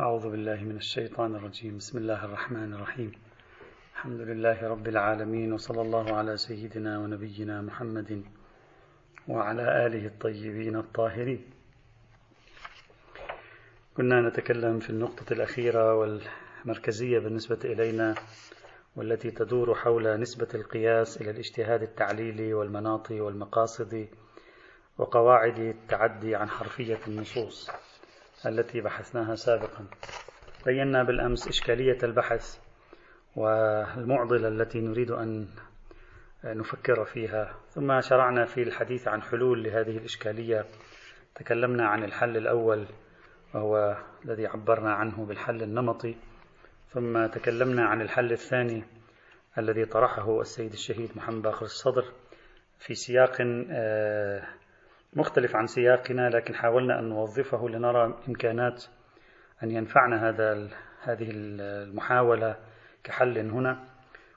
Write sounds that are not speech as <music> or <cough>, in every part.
أعوذ بالله من الشيطان الرجيم. بسم الله الرحمن الرحيم. الحمد لله رب العالمين وصلى الله على سيدنا ونبينا محمد وعلى آله الطيبين الطاهرين. كنا نتكلم في النقطة الأخيرة والمركزية بالنسبة إلينا والتي تدور حول نسبة القياس إلى الاجتهاد التعليلي والمناط والمقاصد وقواعد التعدي عن حرفية النصوص. التي بحثناها سابقا. بينا بالأمس إشكالية البحث والمعضلة التي نريد أن نفكر فيها. ثم شرعنا في الحديث عن حلول لهذه الإشكالية. تكلمنا عن الحل الأول وهو الذي عبرنا عنه بالحل النمطي. ثم تكلمنا عن الحل الثاني الذي طرحه السيد الشهيد محمد باقر الصدر في سياق آه، مختلف عن سياقنا لكن حاولنا أن نوظفه لنرى إمكانات أن ينفعنا هذا هذه المحاولة كحل هنا.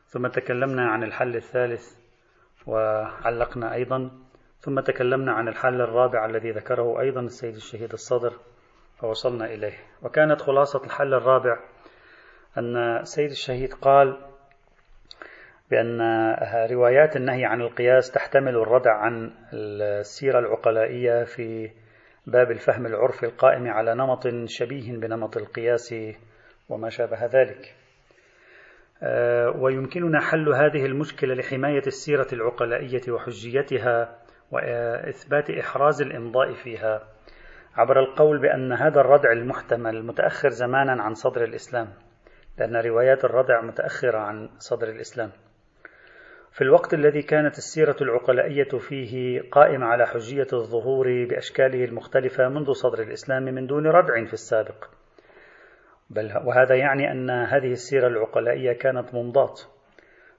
ثم تكلمنا عن الحل الثالث وعلقنا أيضا. ثم تكلمنا عن الحل الرابع الذي ذكره أيضا السيد الشهيد الصدر فوصلنا إليه. وكانت خلاصة الحل الرابع أن السيد الشهيد قال بأن روايات النهي عن القياس تحتمل الردع عن السيرة العقلائية في باب الفهم العرفي القائم على نمط شبيه بنمط القياس وما شابه ذلك. آه، ويمكننا حل هذه المشكلة لحماية السيرة العقلائية وحجيتها وإثبات إحراز الإمضاء فيها عبر القول بأن هذا الردع المحتمل متأخر زمانا عن صدر الإسلام لأن روايات الردع متأخرة عن صدر الإسلام. في الوقت الذي كانت السيرة العقلائية فيه قائمة على حجية الظهور بأشكاله المختلفة منذ صدر الإسلام من دون ردع في السابق. بل وهذا يعني أن هذه السيرة العقلائية كانت ممضاة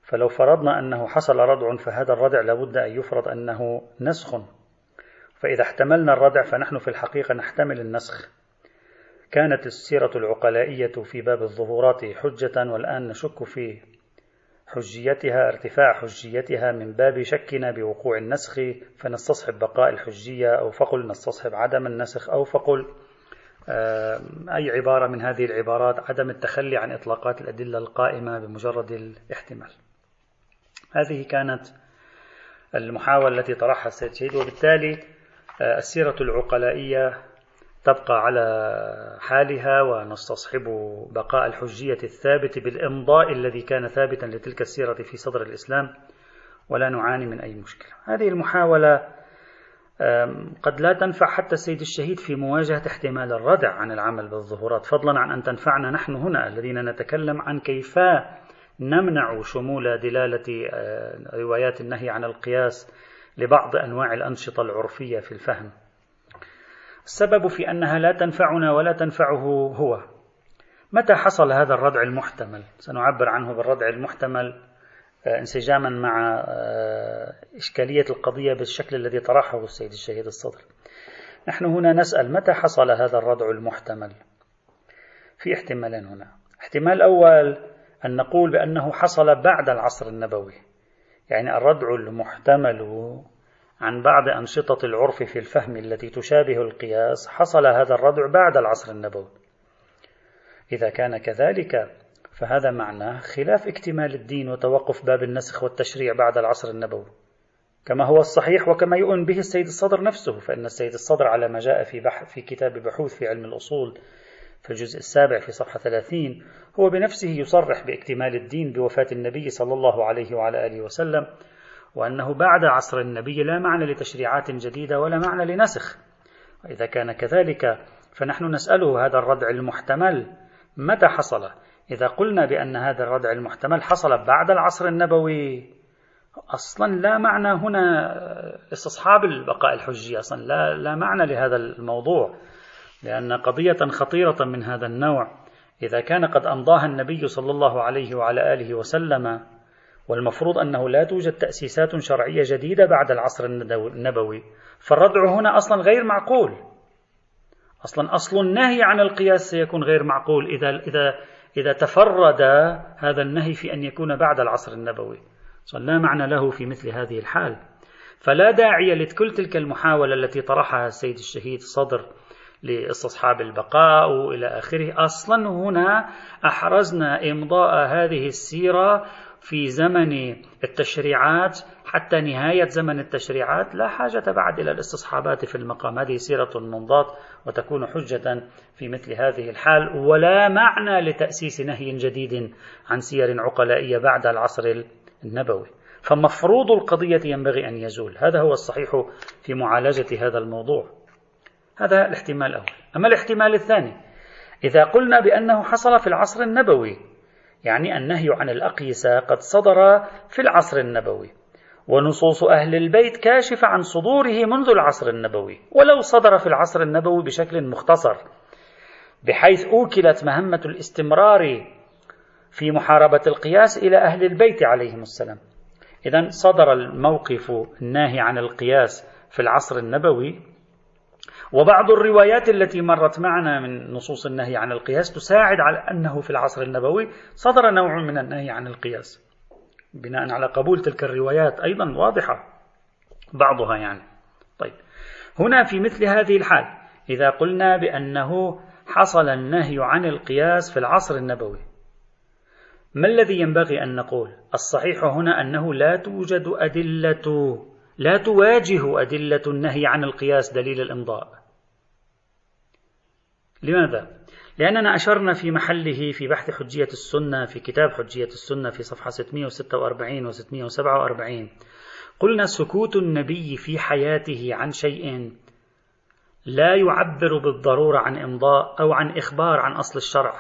فلو فرضنا أنه حصل ردع فهذا الردع لابد أن يفرض أنه نسخ. فإذا احتملنا الردع فنحن في الحقيقة نحتمل النسخ. كانت السيرة العقلائية في باب الظهورات حجة والآن نشك في حجيتها ارتفاع حجيتها من باب شكنا بوقوع النسخ فنستصحب بقاء الحجية أو فقل نستصحب عدم النسخ أو فقل أي عبارة من هذه العبارات عدم التخلي عن إطلاقات الأدلة القائمة بمجرد الاحتمال. هذه كانت المحاولة التي طرحها السيد شهيد وبالتالي آه، السيرة العقلائية تبقى على حالها ونستصحب بقاء الحجية الثابت بالإمضاء الذي كان ثابتا لتلك السيرة في صدر الإسلام ولا نعاني من أي مشكلة. هذه المحاولة قد لا تنفع حتى السيد الشهيد في مواجهة احتمال الردع عن العمل بالظهورات. فضلا عن أن تنفعنا نحن هنا الذين نتكلم عن كيف نمنع شمول دلالة آه، روايات النهي عن القياس لبعض أنواع الأنشطة العرفية في الفهم. السبب في أنها لا تنفعنا ولا تنفعه هو. متى حصل هذا الردع المحتمل؟ سنعبر عنه بالردع المحتمل آه، انسجاما مع آه، إشكالية القضية بالشكل الذي طرحه السيد الشهيد الصدر. نحن هنا نسأل متى حصل هذا الردع المحتمل؟ في احتمالين هنا. احتمال أول أن نقول بأنه حصل بعد العصر النبوي. يعني الردع المحتمل عن بعض أنشطة العرف في الفهم التي تشابه القياس حصل هذا الردع بعد العصر النبوي. إذا كان كذلك فهذا معناه خلاف اكتمال الدين وتوقف باب النسخ والتشريع بعد العصر النبوي. كما هو الصحيح وكما يؤمن به السيد الصدر نفسه فإن السيد الصدر على ما جاء في, بح في كتاب بحوث في علم الأصول في الجزء السابع في صفحة 30 هو بنفسه يصرح باكتمال الدين بوفاة النبي صلى الله عليه وعلى آله وسلم وأنه بعد عصر النبي لا معنى لتشريعات جديدة ولا معنى لنسخ. وإذا كان كذلك فنحن نسأله هذا الردع المحتمل متى حصل؟ إذا قلنا بأن هذا الردع المحتمل حصل بعد العصر النبوي. أصلا لا معنى هنا استصحاب البقاء الحجي أصلا لا, لا معنى لهذا الموضوع لأن قضية خطيرة من هذا النوع. إذا كان قد أمضاها النبي صلى الله عليه وعلى آله وسلم والمفروض أنه لا توجد تأسيسات شرعية جديدة بعد العصر النبوي. فالردع هنا أصلا غير معقول. أصلا أصل النهي عن القياس سيكون غير معقول إذا إذا إذا تفرد هذا النهي في أن يكون بعد العصر النبوي. لا معنى له في مثل هذه الحال. فلا داعي لكل تلك المحاولة التي طرحها السيد الشهيد صدر لاستصحاب البقاء والى آخره، أصلا هنا أحرزنا إمضاء هذه السيرة في زمن التشريعات حتى نهاية زمن التشريعات لا حاجة بعد إلى الاستصحابات في المقام. هذه سيرة منضاة وتكون حجة في مثل هذه الحال. ولا معنى لتأسيس نهي جديد عن سير عقلائية بعد العصر النبوي. فمفروض القضية ينبغي أن يزول. هذا هو الصحيح في معالجة هذا الموضوع. هذا الاحتمال الأول. أما الاحتمال الثاني إذا قلنا بأنه حصل في العصر النبوي يعني النهي عن الأقيسة قد صدر في العصر النبوي. ونصوص أهل البيت كاشفة عن صدوره منذ العصر النبوي ولو صدر في العصر النبوي بشكل مختصر بحيث أوكلت مهمة الاستمرار في محاربة القياس إلى أهل البيت عليهم السلام. إذا صدر الموقف الناهي عن القياس في العصر النبوي وبعض الروايات التي مرت معنا من نصوص النهي عن القياس تساعد على أنه في العصر النبوي صدر نوع من النهي عن القياس بناء على قبول تلك الروايات أيضا واضحة بعضها يعني. طيب هنا في مثل هذه الحال إذا قلنا بأنه حصل النهي عن القياس في العصر النبوي ما الذي ينبغي أن نقول؟ الصحيح هنا أنه لا توجد أدلة لا تواجه أدلة النهي عن القياس دليل الإمضاء. لماذا؟ لأننا أشرنا في محله في بحث حجية السنة في كتاب حجية السنة في صفحة 646 و 647 قلنا سكوت النبي في حياته عن شيء لا يعبر بالضرورة عن إمضاء أو عن إخبار عن أصل الشرع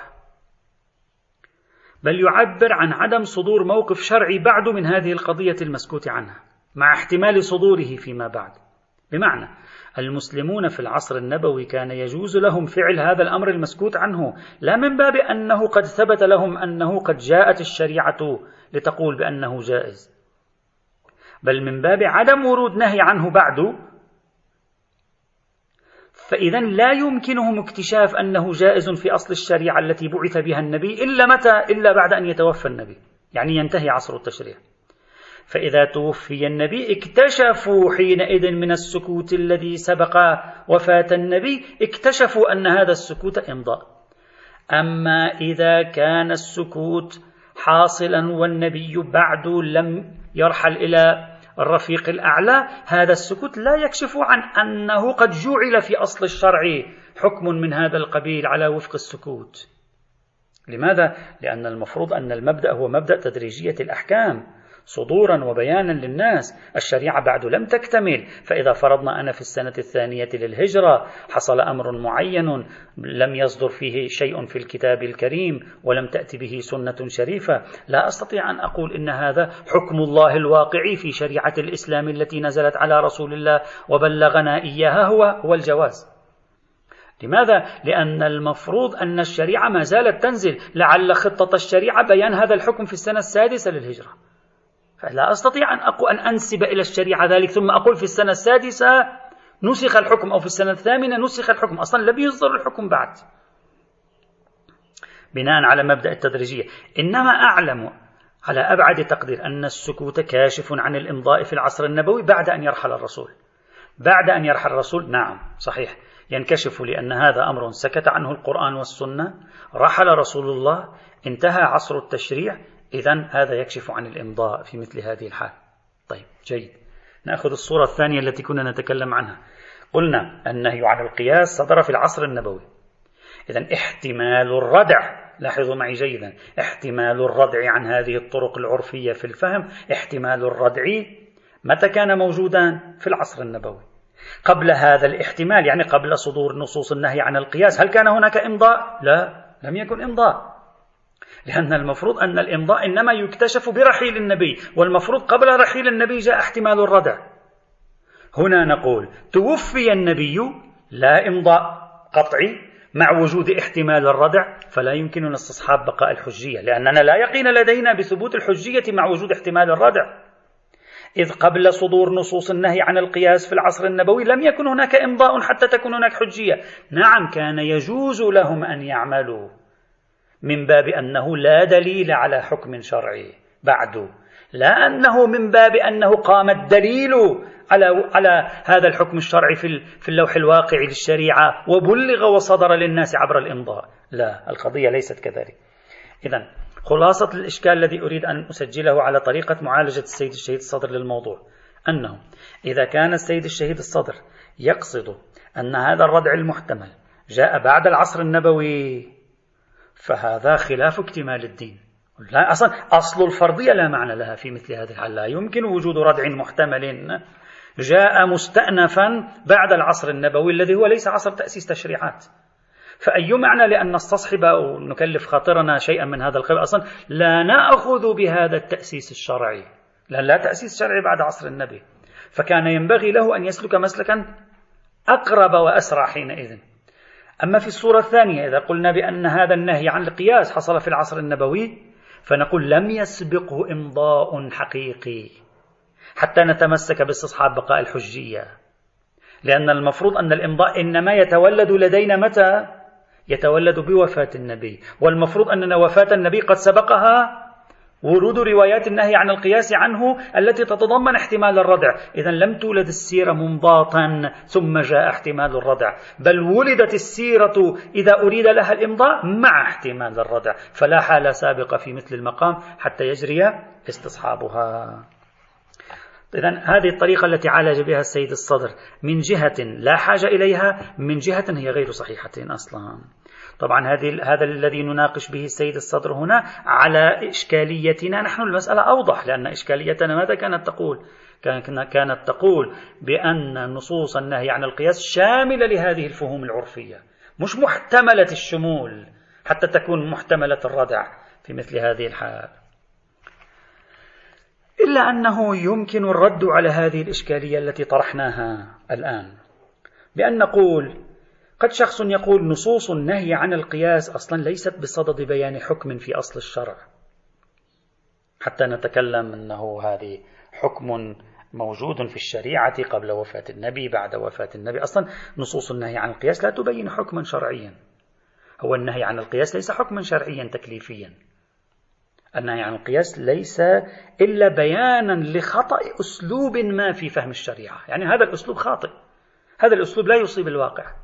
بل يعبر عن عدم صدور موقف شرعي بعد من هذه القضية المسكوت عنها مع احتمال صدوره فيما بعد بمعنى المسلمون في العصر النبوي كان يجوز لهم فعل هذا الأمر المسكوت عنه. لا من باب أنه قد ثبت لهم أنه قد جاءت الشريعة لتقول بأنه جائز. بل من باب عدم ورود نهي عنه بعد فإذا لا يمكنهم اكتشاف أنه جائز في أصل الشريعة التي بعث بها النبي إلا متى؟ إلا بعد أن يتوفى النبي. يعني ينتهي عصر التشريع. فإذا توفي النبي اكتشفوا حينئذ من السكوت الذي سبق وفاة النبي اكتشفوا أن هذا السكوت إمضاء. أما إذا كان السكوت حاصلا والنبي بعد لم يرحل إلى الرفيق الأعلى هذا السكوت لا يكشف عن أنه قد جعل في أصل الشرع حكم من هذا القبيل على وفق السكوت. لماذا؟ لأن المفروض أن المبدأ هو مبدأ تدريجية الأحكام. صدورا وبيانا للناس الشريعة بعد لم تكتمل. فإذا فرضنا أنا في السنة الثانية للهجرة حصل أمر معين لم يصدر فيه شيء في الكتاب الكريم ولم تأتي به سنة شريفة. لا أستطيع أن أقول إن هذا حكم الله الواقعي في شريعة الإسلام التي نزلت على رسول الله وبلغنا إياها هو هو الجواز. لماذا؟ لأن المفروض أن الشريعة ما زالت تنزل. لعل خطة الشريعة بيان هذا الحكم في السنة السادسة للهجرة. فلا أستطيع أن أن أنسب إلى الشريعة ذلك ثم أقول في السنة السادسة نسخ الحكم أو في السنة الثامنة نسخ الحكم. أصلا لم يصدر الحكم بعد. بناء على مبدأ التدريجية. إنما أعلم على أبعد تقدير أن السكوت كاشف عن الإمضاء في العصر النبوي بعد أن يرحل الرسول. بعد أن يرحل الرسول نعم صحيح. ينكشف لأن هذا أمر سكت عنه القرآن والسنة. رحل رسول الله انتهى عصر التشريع. إذا هذا يكشف عن الإمضاء في مثل هذه الحال. طيب جيد. نأخذ الصورة الثانية التي كنا نتكلم عنها. قلنا النهي عن القياس صدر في العصر النبوي. إذا احتمال الردع لاحظوا معي جيدا احتمال الردع عن هذه الطرق العرفية في الفهم احتمال الردع متى كان موجودا في العصر النبوي. قبل هذا الاحتمال يعني قبل صدور نصوص النهي عن القياس هل كان هناك إمضاء؟ لا لم يكن إمضاء. لأن المفروض أن الإمضاء إنما يكتشف برحيل النبي والمفروض قبل رحيل النبي جاء احتمال الردع. هنا نقول توفي النبي لا إمضاء قطعي مع وجود احتمال الردع فلا يمكننا استصحاب بقاء الحجية لأننا لا يقين لدينا بثبوت الحجية مع وجود احتمال الردع. إذ قبل صدور نصوص النهي عن القياس في العصر النبوي لم يكن هناك إمضاء حتى تكون هناك حجية. نعم كان يجوز لهم أن يعملوا. من باب أنه لا دليل على حكم شرعي. بعد لا أنه من باب أنه قام الدليل على على هذا الحكم الشرعي في في اللوح الواقعي للشريعة وبلغ وصدر للناس عبر الإمضاء. لا القضية ليست كذلك. إذا خلاصة الإشكال الذي أريد أن أسجله على طريقة معالجة السيد الشهيد الصدر للموضوع. أنه إذا كان السيد الشهيد الصدر يقصد أن هذا الردع المحتمل جاء بعد العصر النبوي فهذا خلاف اكتمال الدين. لا أصلا أصل الفرضية لا معنى لها في مثل هذه الحالة لا يمكن وجود ردع محتمل جاء مستأنفا بعد العصر النبوي الذي هو ليس عصر تأسيس تشريعات. فأي معنى لأن نستصحب أو نكلف خاطرنا شيئا من هذا القبيل؟ أصلا لا نأخذ بهذا التأسيس الشرعي. لأن لا تأسيس شرعي بعد عصر النبي. فكان ينبغي له أن يسلك مسلكا أقرب وأسرع حينئذ. أما في الصورة الثانية إذا قلنا بأن هذا النهي عن القياس حصل في العصر النبوي فنقول لم يسبقه إمضاء حقيقي حتى نتمسك باستصحاب بقاء الحجية لأن المفروض أن الإمضاء إنما يتولد لدينا متى؟ يتولد بوفاة النبي والمفروض أن وفاة النبي قد سبقها ورود روايات النهي عن القياس عنه التي تتضمن احتمال الردع. إذا لم تولد السيرة منضاطا ثم جاء احتمال الردع. بل ولدت السيرة إذا أريد لها الإمضاء مع احتمال الردع. فلا حالة سابقة في مثل المقام حتى يجري استصحابها. إذا هذه الطريقة التي عالج بها السيد الصدر من جهة لا حاجة إليها من جهة هي غير صحيحة أصلا. طبعا هذه هذا الذي نناقش به السيد الصدر هنا على إشكاليتنا نحن المسألة أوضح لأن إشكاليتنا ماذا كانت تقول؟ كانت تقول بأن نصوص النهي عن القياس شاملة لهذه الفهوم العرفية مش محتملة الشمول حتى تكون محتملة الردع في مثل هذه الحال إلا أنه يمكن الرد على هذه الإشكالية التي طرحناها الآن بأن نقول قد شخص يقول نصوص النهي عن القياس أصلا ليست بصدد بيان حكم في أصل الشرع. حتى نتكلم أنه هذه حكم موجود في الشريعة قبل وفاة النبي بعد وفاة النبي. أصلا نصوص النهي عن القياس لا تبين حكما شرعيا. هو النهي عن القياس ليس حكما شرعيا تكليفيا. النهي عن القياس ليس إلا بيانا لخطأ أسلوب ما في فهم الشريعة. يعني هذا الأسلوب خاطئ. هذا الأسلوب لا يصيب الواقع.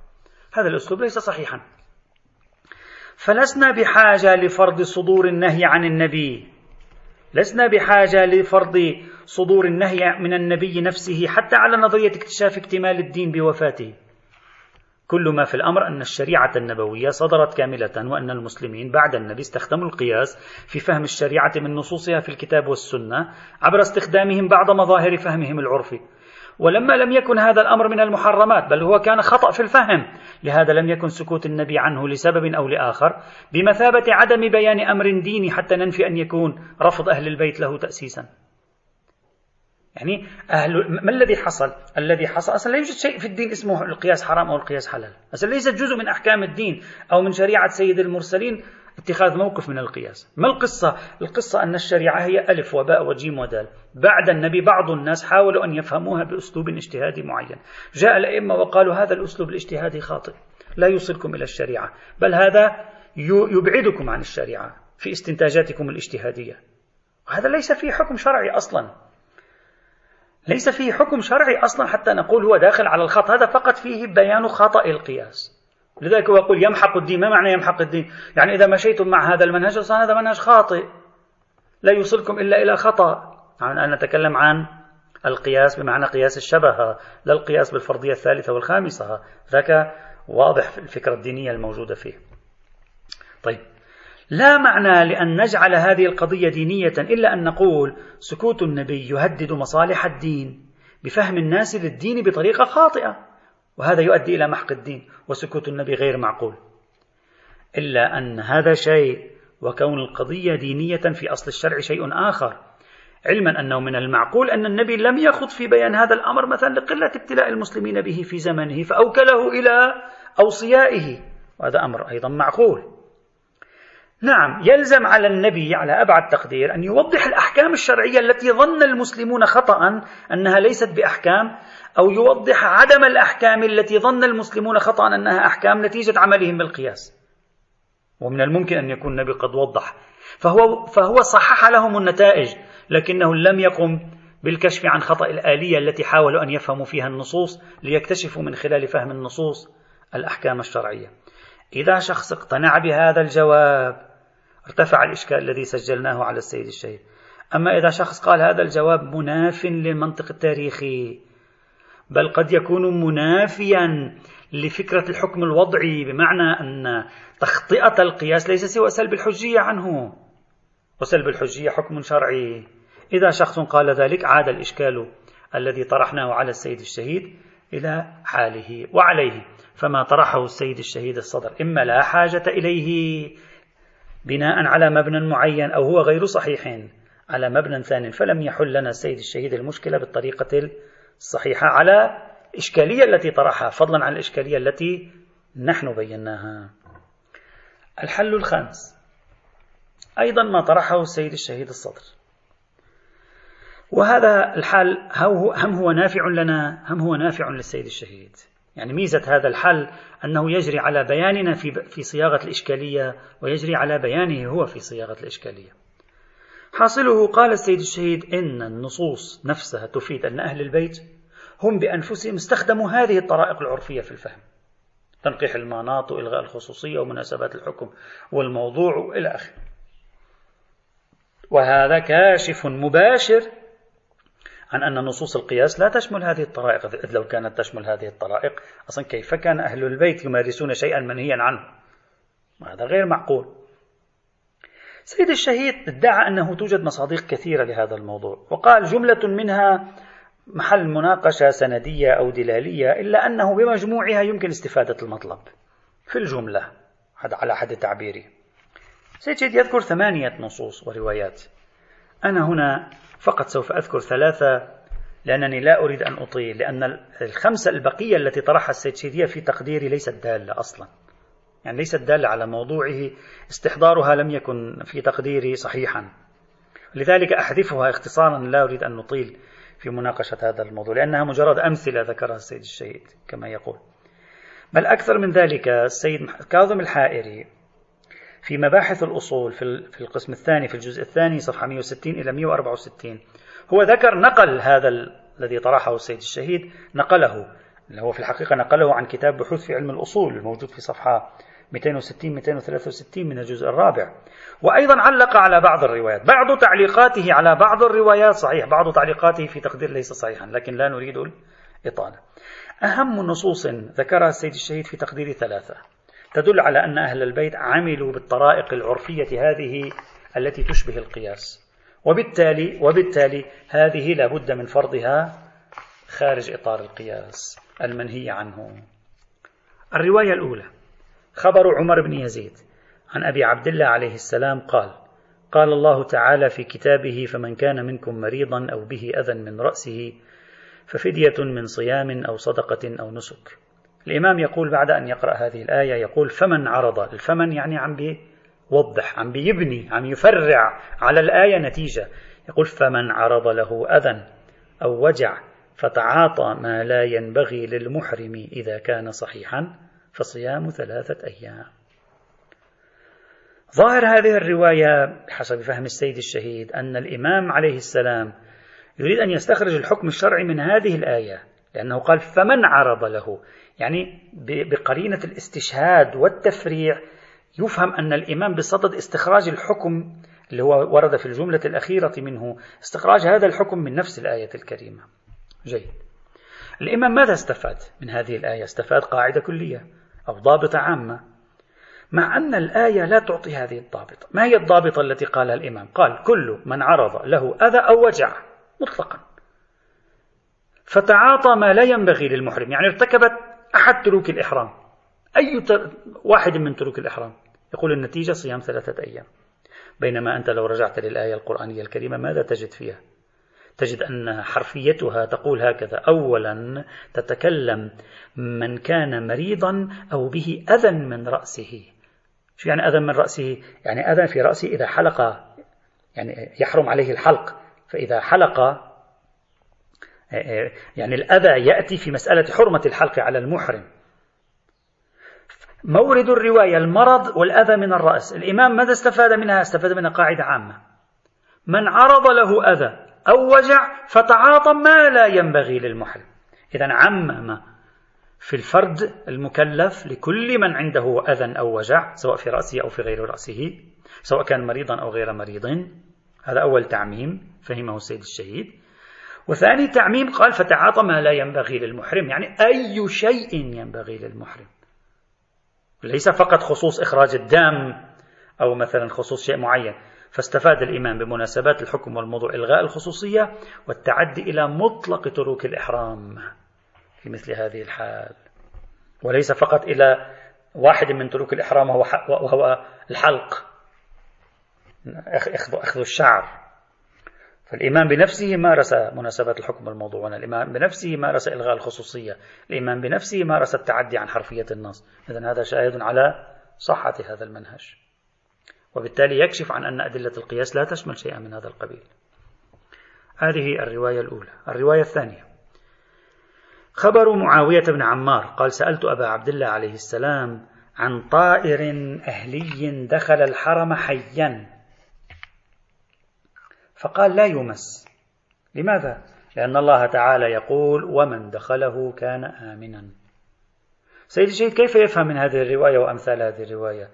هذا الأسلوب ليس صحيحا. فلسنا بحاجة لفرض صدور النهي عن النبي. لسنا بحاجة لفرض صدور النهي من النبي نفسه حتى على نظرية اكتشاف اكتمال الدين بوفاته. كل ما في الأمر أن الشريعة النبوية صدرت كاملة وأن المسلمين بعد النبي استخدموا القياس في فهم الشريعة من نصوصها في الكتاب والسنة عبر استخدامهم بعض مظاهر فهمهم العرفي. ولما لم يكن هذا الأمر من المحرمات بل هو كان خطأ في الفهم. لهذا لم يكن سكوت النبي عنه لسبب أو لآخر. بمثابة عدم بيان أمر ديني حتى ننفي أن يكون رفض أهل البيت له تاسيسا. يعني أهل ما الذي حصل؟ الذي حصل أصلا لا يوجد شيء في الدين اسمه القياس حرام أو القياس حلال. أصلا ليست جزء من أحكام الدين أو من شريعة سيد المرسلين اتخاذ موقف من القياس. ما القصة؟ القصة أن الشريعة هي ألف وباء وجيم ودال. بعد النبي بعض الناس حاولوا أن يفهموها بأسلوب اجتهادي معين. جاء الأئمة وقالوا هذا الأسلوب الاجتهادي خاطئ. لا يوصلكم إلى الشريعة. بل هذا يبعدكم عن الشريعة في استنتاجاتكم الاجتهادية. وهذا ليس فيه حكم شرعي أصلا. ليس فيه حكم شرعي أصلا حتى نقول هو داخل على الخط. هذا فقط فيه بيان خطأ القياس. لذلك هو يقول يمحق الدين. ما معنى يمحق الدين؟ يعني إذا مشيتم مع هذا المنهج أصلا هذا منهج خاطئ. لا يوصلكم إلا إلى خطأ. أنا نتكلم عن القياس بمعنى قياس الشبه لا القياس بالفرضية الثالثة والخامسة. ذاك واضح في الفكرة الدينية الموجودة فيه. طيب. لا معنى لأن نجعل هذه القضية دينية إلا أن نقول سكوت النبي يهدد مصالح الدين بفهم الناس للدين بطريقة خاطئة. وهذا يؤدي إلى محق الدين وسكوت النبي غير معقول. إلا أن هذا شيء وكون القضية دينية في أصل الشرع شيء آخر. علما أنه من المعقول أن النبي لم يخض في بيان هذا الأمر مثلا لقلة ابتلاء المسلمين به في زمنه فأوكله إلى أوصيائه. وهذا أمر أيضا معقول. نعم يلزم على النبي على أبعد تقدير أن يوضح الأحكام الشرعية التي ظن المسلمون خطأ أنها ليست بأحكام أو يوضح عدم الأحكام التي ظن المسلمون خطأ أنها أحكام نتيجة عملهم بالقياس. ومن الممكن أن يكون النبي قد وضح. فهو, فهو صحح لهم النتائج لكنه لم يقم بالكشف عن خطأ الآلية التي حاولوا أن يفهموا فيها النصوص ليكتشفوا من خلال فهم النصوص الأحكام الشرعية. إذا شخص اقتنع بهذا الجواب ارتفع الإشكال الذي سجلناه على السيد الشهيد. أما إذا شخص قال هذا الجواب مناف للمنطق التاريخي بل قد يكون منافيا لفكرة الحكم الوضعي بمعنى أن تخطئة القياس ليس سوى سلب الحجية عنه وسلب الحجية حكم شرعي. إذا شخص قال ذلك عاد الإشكال الذي طرحناه على السيد الشهيد إلى حاله وعليه فما طرحه السيد الشهيد الصدر. إما لا حاجة إليه بناء على مبنى معين أو هو غير صحيح على مبنى ثاني فلم يحل لنا السيد الشهيد المشكلة بالطريقة الصحيحة على الإشكالية التي طرحها فضلا عن الإشكالية التي نحن بيناها. الحل الخامس أيضا ما طرحه السيد الشهيد الصدر. وهذا الحل هم هو نافع لنا؟ هم هو نافع للسيد الشهيد؟ يعني ميزة هذا الحل أنه يجري على بياننا في, في صياغة الإشكالية ويجري على بيانه هو في صياغة الإشكالية. حاصله قال السيد الشهيد إن النصوص نفسها تفيد أن أهل البيت هم بأنفسهم استخدموا هذه الطرائق العرفية في الفهم. تنقيح المناط وإلغاء الخصوصية ومناسبات الحكم والموضوع وإلى آخره. وهذا كاشف مباشر عن أن نصوص القياس لا تشمل هذه الطرائق إذ لو كانت تشمل هذه الطرائق أصلا كيف كان أهل البيت يمارسون شيئا منهيا عنه؟ هذا غير معقول. سيد الشهيد ادعى أنه توجد مصادق كثيرة لهذا الموضوع وقال جملة منها محل مناقشة سندية أو دلالية إلا أنه بمجموعها يمكن استفادة المطلب. في الجملة على حد تعبيري. سيد الشهيد يذكر ثمانية نصوص وروايات. أنا هنا فقط سوف أذكر ثلاثة لأنني لا أريد أن أطيل لأن الخمسة البقية التي طرحها السيد شيدية في تقديري ليست دالة أصلا. يعني ليست دالة على موضوعه استحضارها لم يكن في تقديري صحيحا. لذلك أحذفها اختصارا لا أريد أن نطيل في مناقشة هذا الموضوع لأنها مجرد أمثلة ذكرها السيد الشهيد كما يقول. بل أكثر من ذلك السيد كاظم الحائري في مباحث الأصول في القسم الثاني في الجزء الثاني صفحة 160 إلى 164 هو ذكر نقل هذا الذي طرحه السيد الشهيد نقله اللي هو في الحقيقة نقله عن كتاب بحوث في علم الأصول الموجود في صفحة 260 263 من الجزء الرابع. وأيضا علق على بعض الروايات. بعض تعليقاته على بعض الروايات صحيح بعض تعليقاته في تقدير ليس صحيحا لكن لا نريد الإطالة. أهم نصوص ذكرها السيد الشهيد في تقدير ثلاثة. تدل على أن أهل البيت عملوا بالطرائق العرفية هذه التي تشبه القياس. وبالتالي وبالتالي هذه لابد من فرضها خارج إطار القياس المنهي عنه. الرواية الأولى. خبر عمر بن يزيد عن أبي عبد الله عليه السلام قال قال الله تعالى في كتابه فمن كان منكم مريضا أو به أذى من رأسه ففدية من صيام أو صدقة أو نسك. الإمام يقول بعد أن يقرأ هذه الآية يقول فمن عرض الفمن يعني عم بيوضح عم بيبني عم يفرع على الآية نتيجة. يقول فمن عرض له أذى أو وجع فتعاطى ما لا ينبغي للمحرم إذا كان صحيحا فصيام ثلاثة أيام. ظاهر هذه الرواية بحسب فهم السيد الشهيد أن الإمام عليه السلام يريد أن يستخرج الحكم الشرعي من هذه الآية لأنه قال فمن عرض له. يعني بقرينة الاستشهاد والتفريع يفهم أن الإمام بصدد استخراج الحكم اللي هو ورد في الجملة الأخيرة منه استخراج هذا الحكم من نفس الآية الكريمة. جيد. الإمام ماذا استفاد من هذه الآية؟ استفاد قاعدة كلية أو ضابطة عامة. مع أن الآية لا تعطي هذه الضابطة. ما هي الضابطة التي قالها الإمام؟ قال كل من عرض له أذى أو وجع مطلقا. فتعاطى ما لا ينبغي للمحرم. يعني ارتكبت أحد تروك الإحرام. أي واحد من تروك الإحرام. يقول النتيجة صيام ثلاثة أيام. بينما أنت لو رجعت للآية القرآنية الكريمة ماذا تجد فيها؟ تجد أن حرفيتها تقول هكذا. أولا تتكلم من كان مريضا أو به أذى من رأسه. شو يعني أذى من رأسه؟ يعني أذى في رأسه إذا حلق يعني يحرم عليه الحلق. فإذا حلق يعني الأذى يأتي في مسألة حرمة الحلق على المحرم. مورد الرواية المرض والأذى من الرأس. الإمام ماذا استفاد منها؟ استفاد منها قاعدة عامة. من عرض له أذى أو وجع فتعاطى ما لا ينبغي للمحرم. إذا عمم في الفرد المكلف لكل من عنده أذى أو وجع سواء في رأسه أو في غير رأسه سواء كان مريضا أو غير مريض. هذا أول تعميم فهمه السيد الشهيد. وثاني تعميم قال فتعاطى ما لا ينبغي للمحرم يعني أي شيء ينبغي للمحرم. ليس فقط خصوص إخراج الدم أو مثلا خصوص شيء معين. فاستفاد الإمام بمناسبات الحكم والموضوع إلغاء الخصوصية والتعدي إلى مطلق تروك الإحرام في مثل هذه الحال. وليس فقط إلى واحد من تروك الإحرام وهو, الحلق. أخذ الشعر. فالإمام بنفسه مارس مناسبات الحكم والموضوع الإمام بنفسه مارس إلغاء الخصوصية. الإمام بنفسه مارس التعدي عن حرفية النص إذا هذا شاهد على صحة هذا المنهج. وبالتالي يكشف عن أن أدلة القياس لا تشمل شيئا من هذا القبيل. هذه الرواية الأولى. الرواية الثانية. خبر معاوية بن عمار قال سألت أبا عبد الله عليه السلام عن طائر أهلي دخل الحرم حيا. فقال لا يمس. لماذا؟ لأن الله تعالى يقول ومن دخله كان آمنا. سيد الشهيد كيف يفهم من هذه الرواية وأمثال هذه الرواية؟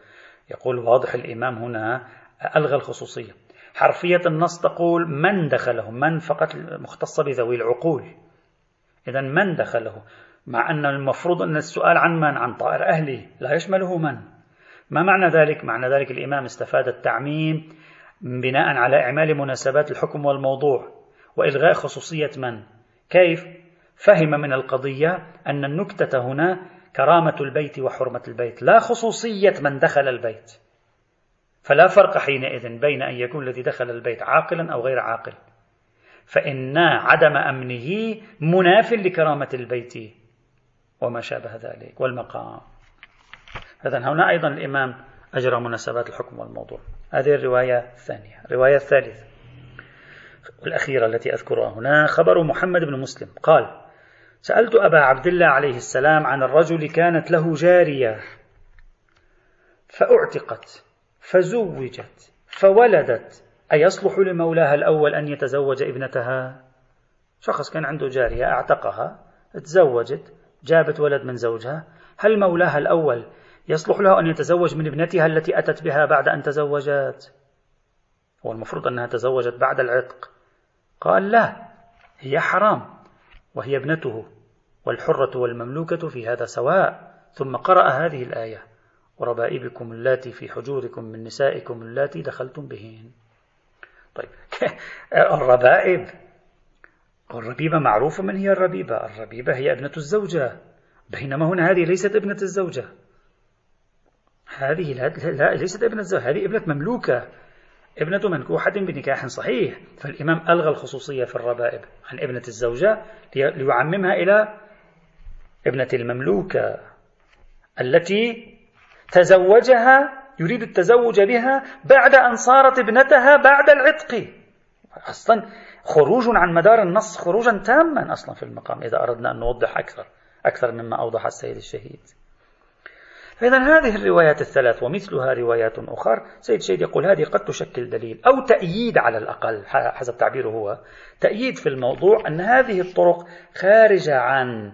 يقول واضح الإمام هنا ألغى الخصوصية. حرفية النص تقول من دخله من فقط مختصة بذوي العقول. إذا من دخله؟ مع أن المفروض أن السؤال عن من؟ عن طائر أهلي لا يشمله من. ما معنى ذلك؟ معنى ذلك الإمام استفاد التعميم بناء على إعمال مناسبات الحكم والموضوع وإلغاء خصوصية من؟ كيف؟ فهم من القضية أن النكتة هنا كرامة البيت وحرمة البيت لا خصوصية من دخل البيت. فلا فرق حينئذ بين أن يكون الذي دخل البيت عاقلا أو غير عاقل. فإن عدم أمنه مناف لكرامة البيت. وما شابه ذلك. والمقام. إذا هنا أيضا الإمام أجرى مناسبات الحكم والموضوع. هذه الرواية الثانية. الرواية الثالثة والأخيرة التي أذكرها هنا خبر محمد بن مسلم قال سألت أبا عبد الله عليه السلام عن الرجل كانت له جارية فأعتقت فزوجت فولدت. أيصلح لمولاها الأول أن يتزوج ابنتها؟ شخص كان عنده جارية أعتقها تزوجت جابت ولد من زوجها. هل مولاها الأول يصلح له أن يتزوج من ابنتها التي أتت بها بعد أن تزوجت. هو المفروض أنها تزوجت بعد العتق. قال لا هي حرام وهي ابنته والحرة والمملوكة في هذا سواء. ثم قرأ هذه الآية وربائبكم اللاتي في حجوركم من نسائكم اللاتي دخلتم بهن. طيب <laughs> الربائب الربيبة معروفة من هي الربيبة؟ الربيبة هي ابنة الزوجة. بينما هنا هذه ليست ابنة الزوجة. هذه لا, ليست ابنة الزوجة هذه ابنة مملوكة. ابنة منكوحة بنكاح صحيح. فالإمام ألغى الخصوصية في الربائب عن ابنة الزوجة ليعممها إلى ابنة المملوكة التي تزوجها يريد التزوج بها بعد أن صارت ابنتها بعد العتق. أصلا خروج عن مدار النص خروجا تاما أصلا في المقام إذا أردنا أن نوضح أكثر أكثر مما أوضح السيد الشهيد. فإذا هذه الروايات الثلاث ومثلها روايات أخرى سيد شيد يقول هذه قد تشكل دليل أو تأييد على الأقل حسب تعبيره هو. تأييد في الموضوع أن هذه الطرق خارجة عن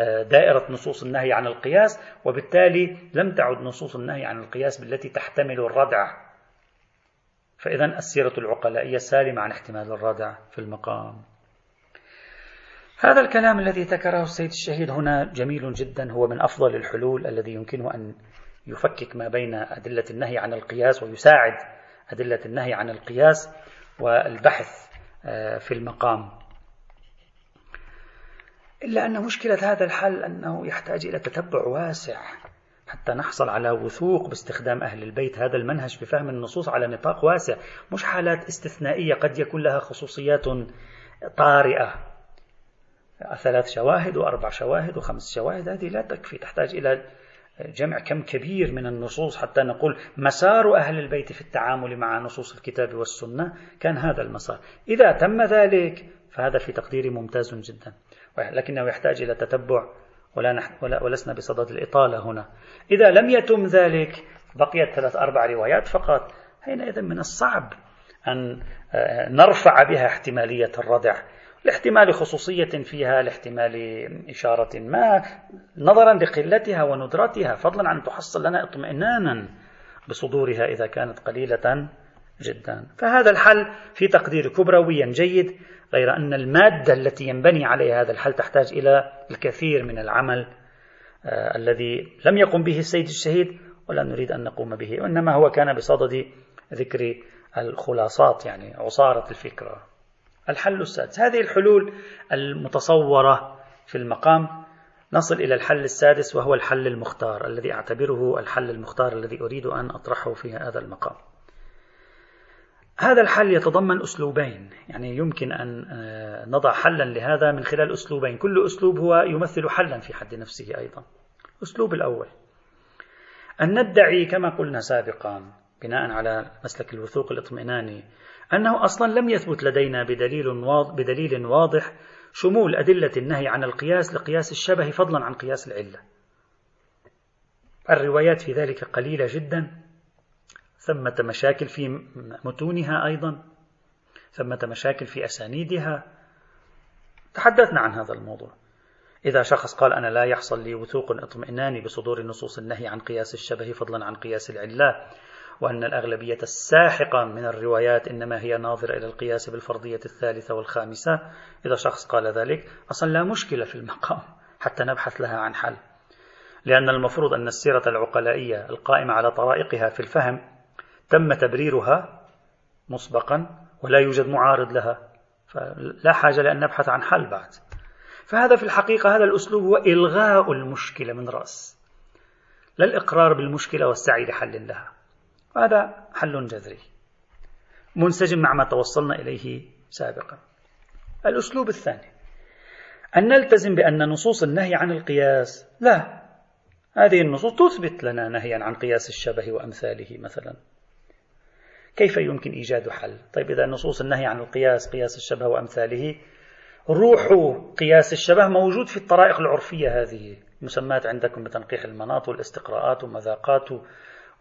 آه، دائرة نصوص النهي عن القياس وبالتالي لم تعد نصوص النهي عن القياس بالتي تحتمل الردع. فإذا السيرة العقلائية سالمة عن احتمال الردع في المقام. هذا الكلام الذي ذكره السيد الشهيد هنا جميل جدا هو من أفضل الحلول الذي يمكنه أن يفكك ما بين أدلة النهي عن القياس ويساعد أدلة النهي عن القياس والبحث آه، في المقام. إلا أن مشكلة هذا الحل أنه يحتاج إلى تتبع واسع حتى نحصل على وثوق باستخدام أهل البيت. هذا المنهج في فهم النصوص على نطاق واسع مش حالات استثنائية قد يكون لها خصوصيات طارئة. ثلاث شواهد وأربع شواهد وخمس شواهد هذه لا تكفي تحتاج إلى جمع كم كبير من النصوص حتى نقول مسار أهل البيت في التعامل مع نصوص الكتاب والسنة كان هذا المسار. إذا تم ذلك فهذا في تقديري ممتاز جدا. لكنه يحتاج إلى تتبع ولا, نحن ولا ولسنا بصدد الإطالة هنا. إذا لم يتم ذلك بقيت ثلاث أربع روايات فقط. حينئذ من الصعب أن آه، نرفع بها احتمالية الردع. لاحتمال خصوصية فيها لاحتمال إشارة ما. نظرا لقلتها وندرتها فضلا عن تحصل لنا اطمئنانا بصدورها إذا كانت قليلة جدا. فهذا الحل في تقدير كبرويا جيد غير أن المادة التي ينبني عليها هذا الحل تحتاج إلى الكثير من العمل آه الذي لم يقم به السيد الشهيد ولا نريد أن نقوم به وإنما هو كان بصدد ذكر الخلاصات يعني عصارة الفكرة. الحل السادس. هذه الحلول المتصورة في المقام. نصل إلى الحل السادس وهو الحل المختار الذي أعتبره الحل المختار الذي أريد أن أطرحه في هذا المقام. هذا الحل يتضمن أسلوبين يعني يمكن أن آه، نضع حلا لهذا من خلال أسلوبين. كل أسلوب هو يمثل حلا في حد نفسه أيضا. الأسلوب الأول. أن ندعي كما قلنا سابقا بناء على مسلك الوثوق الاطمئناني أنه أصلا لم يثبت لدينا بدليل واضح, بدليل واضح شمول أدلة النهي عن القياس لقياس الشبه فضلا عن قياس العلة. الروايات في ذلك قليلة جدا ثمة مشاكل في متونها أيضا ثمة مشاكل في أسانيدها. تحدثنا عن هذا الموضوع. إذا شخص قال أنا لا يحصل لي وثوق اطمئناني بصدور نصوص النهي عن قياس الشبه فضلا عن قياس العلة وأن الأغلبية الساحقة من الروايات إنما هي ناظرة إلى القياس بالفرضية الثالثة والخامسة إذا شخص قال ذلك أصلا لا مشكلة في المقام حتى نبحث لها عن حل. لأن المفروض أن السيرة العقلائية القائمة على طرائقها في الفهم تم تبريرها مسبقا ولا يوجد معارض لها فلا حاجة لأن نبحث عن حل بعد. فهذا في الحقيقة هذا الأسلوب هو إلغاء المشكلة من رأس لا الإقرار بالمشكلة والسعي لحل لها. هذا حل جذري. منسجم مع ما توصلنا إليه سابقا. الأسلوب الثاني. أن نلتزم بأن نصوص النهي عن القياس. لا. هذه النصوص تثبت لنا نهيا عن قياس الشبه وأمثاله مثلا. كيف يمكن إيجاد حل؟ طيب إذا نصوص النهي عن القياس قياس الشبه وأمثاله روح قياس الشبه موجود في الطرائق العرفية هذه مسمات عندكم بتنقيح المناط والاستقراءات ومذاقات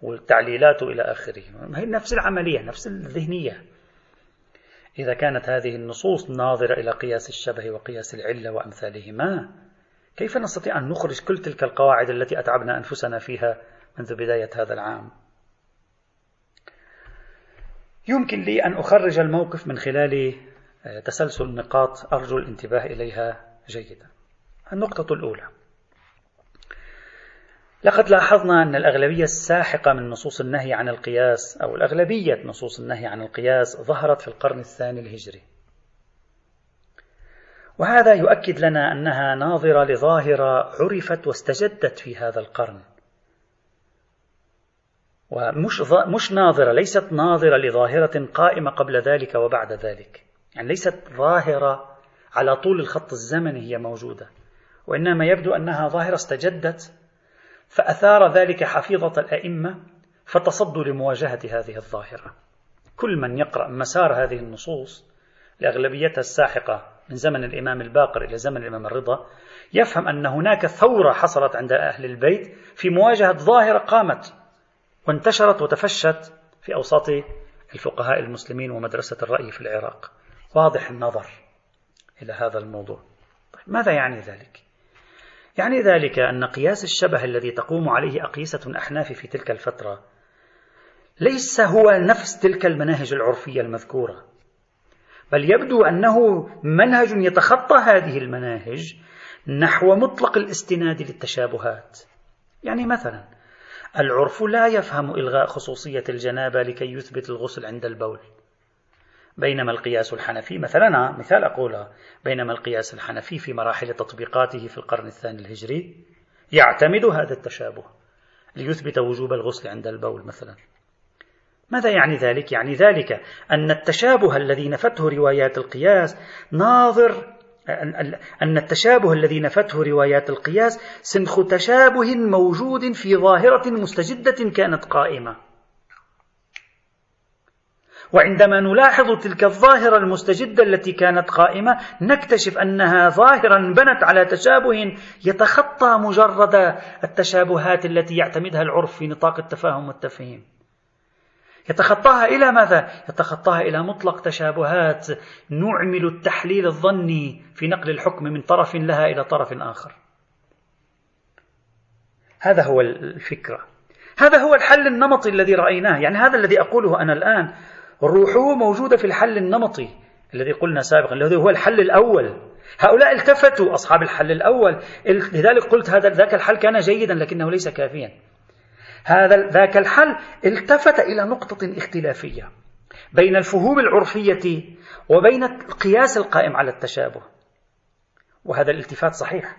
والتعليلات إلى آخره. هي نفس العملية نفس الذهنية. إذا كانت هذه النصوص ناظرة إلى قياس الشبه وقياس العلة وأمثالهما كيف نستطيع أن نخرج كل تلك القواعد التي أتعبنا أنفسنا فيها منذ بداية هذا العام؟ يمكن لي أن أخرج الموقف من خلال آه، تسلسل نقاط أرجو الانتباه إليها جيدا. النقطة الأولى. لقد لاحظنا أن الأغلبية الساحقة من نصوص النهي عن القياس أو الأغلبية نصوص النهي عن القياس ظهرت في القرن الثاني الهجري. وهذا يؤكد لنا أنها ناظرة لظاهرة عرفت واستجدت في هذا القرن. ومش مش ناظرة ليست ناظرة لظاهرة قائمة قبل ذلك وبعد ذلك. يعني ليست ظاهرة على طول الخط الزمني هي موجودة. وإنما يبدو أنها ظاهرة استجدت فأثار ذلك حفيظة الأئمة فتصدوا لمواجهة هذه الظاهرة. كل من يقرأ مسار هذه النصوص لأغلبيتها الساحقة من زمن الإمام الباقر إلى زمن الإمام الرضا يفهم أن هناك ثورة حصلت عند أهل البيت في مواجهة ظاهرة قامت وانتشرت وتفشت في أوساط الفقهاء المسلمين ومدرسة الرأي في العراق. واضح النظر إلى هذا الموضوع. طيب ماذا يعني ذلك؟ يعني ذلك أن قياس الشبه الذي تقوم عليه أقيسة الأحناف في تلك الفترة ليس هو نفس تلك المناهج العرفية المذكورة بل يبدو أنه منهج يتخطى هذه المناهج نحو مطلق الاستناد للتشابهات. يعني مثلا العرف لا يفهم إلغاء خصوصية الجنابة لكي يثبت الغسل عند البول. بينما القياس الحنفي مثلا مثال أقوله بينما القياس الحنفي في مراحل تطبيقاته في القرن الثاني الهجري يعتمد هذا التشابه ليثبت وجوب الغسل عند البول مثلا ماذا يعني ذلك؟ يعني ذلك أن التشابه الذي نفته روايات القياس ناظر أن التشابه الذي نفته روايات القياس سنخ تشابه موجود في ظاهرة مستجدة كانت قائمة وعندما نلاحظ تلك الظاهرة المستجدة التي كانت قائمة نكتشف أنها ظاهرة بنت على تشابه يتخطى مجرد التشابهات التي يعتمدها العرف في نطاق التفاهم والتفهيم. يتخطاها إلى ماذا؟ يتخطاها إلى مطلق تشابهات نعمل التحليل الظني في نقل الحكم من طرف لها إلى طرف آخر. هذا هو الفكرة. هذا هو الحل النمطي الذي رأيناه. يعني هذا الذي أقوله أنا الآن. روحه موجودة في الحل النمطي الذي قلنا سابقا الذي هو الحل الأول. هؤلاء التفتوا أصحاب الحل الأول. لذلك قلت هذا ذاك الحل كان جيدا لكنه ليس كافيا. هذا ذاك الحل التفت إلى نقطة اختلافية بين الفهوم العرفية وبين القياس القائم على التشابه. وهذا الالتفات صحيح.